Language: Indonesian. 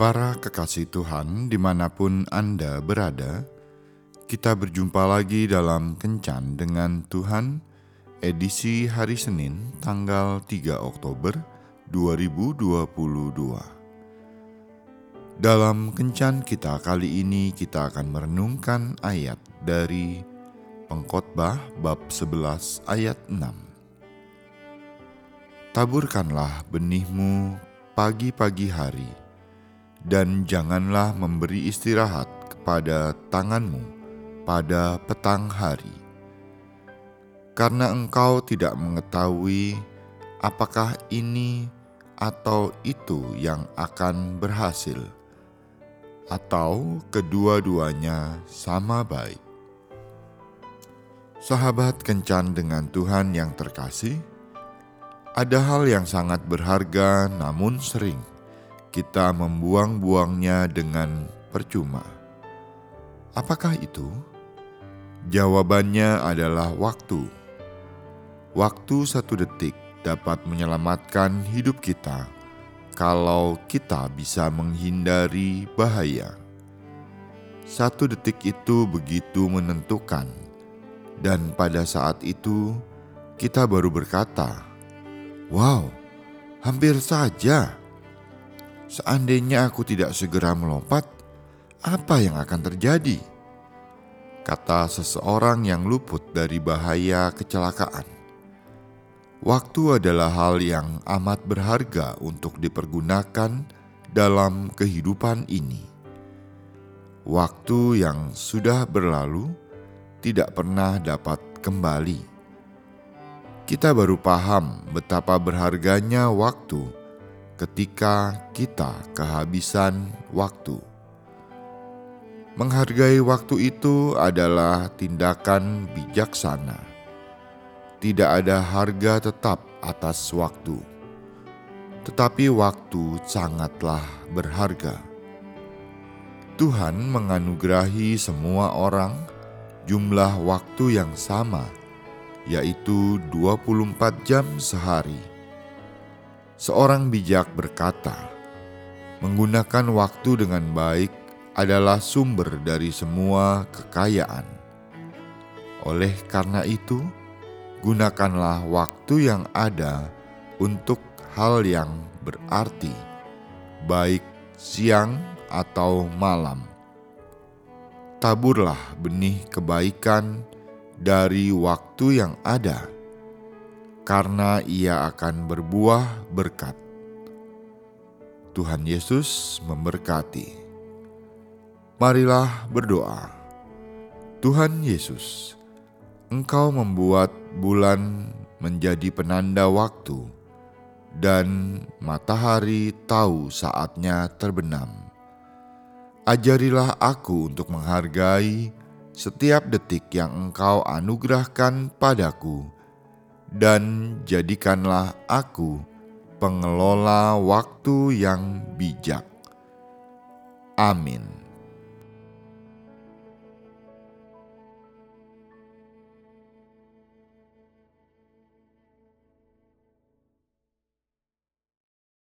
Para kekasih Tuhan, di mana pun Anda berada, kita berjumpa lagi dalam Kencan dengan Tuhan, edisi hari Senin, tanggal 3 Oktober 2022. Dalam Kencan kita kali ini, kita akan merenungkan ayat dari Pengkhotbah bab 11 ayat 6. Taburkanlah benihmu pagi-pagi hari, dan janganlah memberi istirahat kepada tanganmu pada petang hari, karena engkau tidak mengetahui apakah ini atau itu yang akan berhasil, atau kedua-duanya sama baik. Sahabat kencan dengan Tuhan yang terkasih, ada hal yang sangat berharga, namun sering kita membuang-buangnya dengan percuma. Apakah itu? Jawabannya adalah waktu. Waktu satu detik dapat menyelamatkan hidup kita kalau kita bisa menghindari bahaya. Satu detik itu begitu menentukan, dan pada saat itu kita baru berkata, "Wow, hampir saja." Seandainya aku tidak segera melompat, apa yang akan terjadi? Kata seseorang yang luput dari bahaya kecelakaan. Waktu adalah hal yang amat berharga untuk dipergunakan dalam kehidupan ini. Waktu yang sudah berlalu tidak pernah dapat kembali. Kita baru paham betapa berharganya waktu ketika kita kehabisan waktu. Menghargai waktu itu adalah tindakan bijaksana. Tidak ada harga tetap atas waktu, tetapi waktu sangatlah berharga. Tuhan menganugerahi semua orang jumlah waktu yang sama, yaitu 24 jam sehari Seorang bijak berkata, "Menggunakan waktu dengan baik adalah sumber dari semua kekayaan." Oleh karena itu, gunakanlah waktu yang ada untuk hal yang berarti, baik siang atau malam. Taburlah benih kebaikan dari waktu yang ada karena ia akan berbuah berkat. Tuhan Yesus memberkati. Marilah berdoa. Tuhan Yesus, Engkau membuat bulan menjadi penanda waktu, dan matahari tahu saatnya terbenam. Ajarilah aku untuk menghargai setiap detik yang Engkau anugerahkan padaku dan jadikanlah aku pengelola waktu yang bijak. Amin.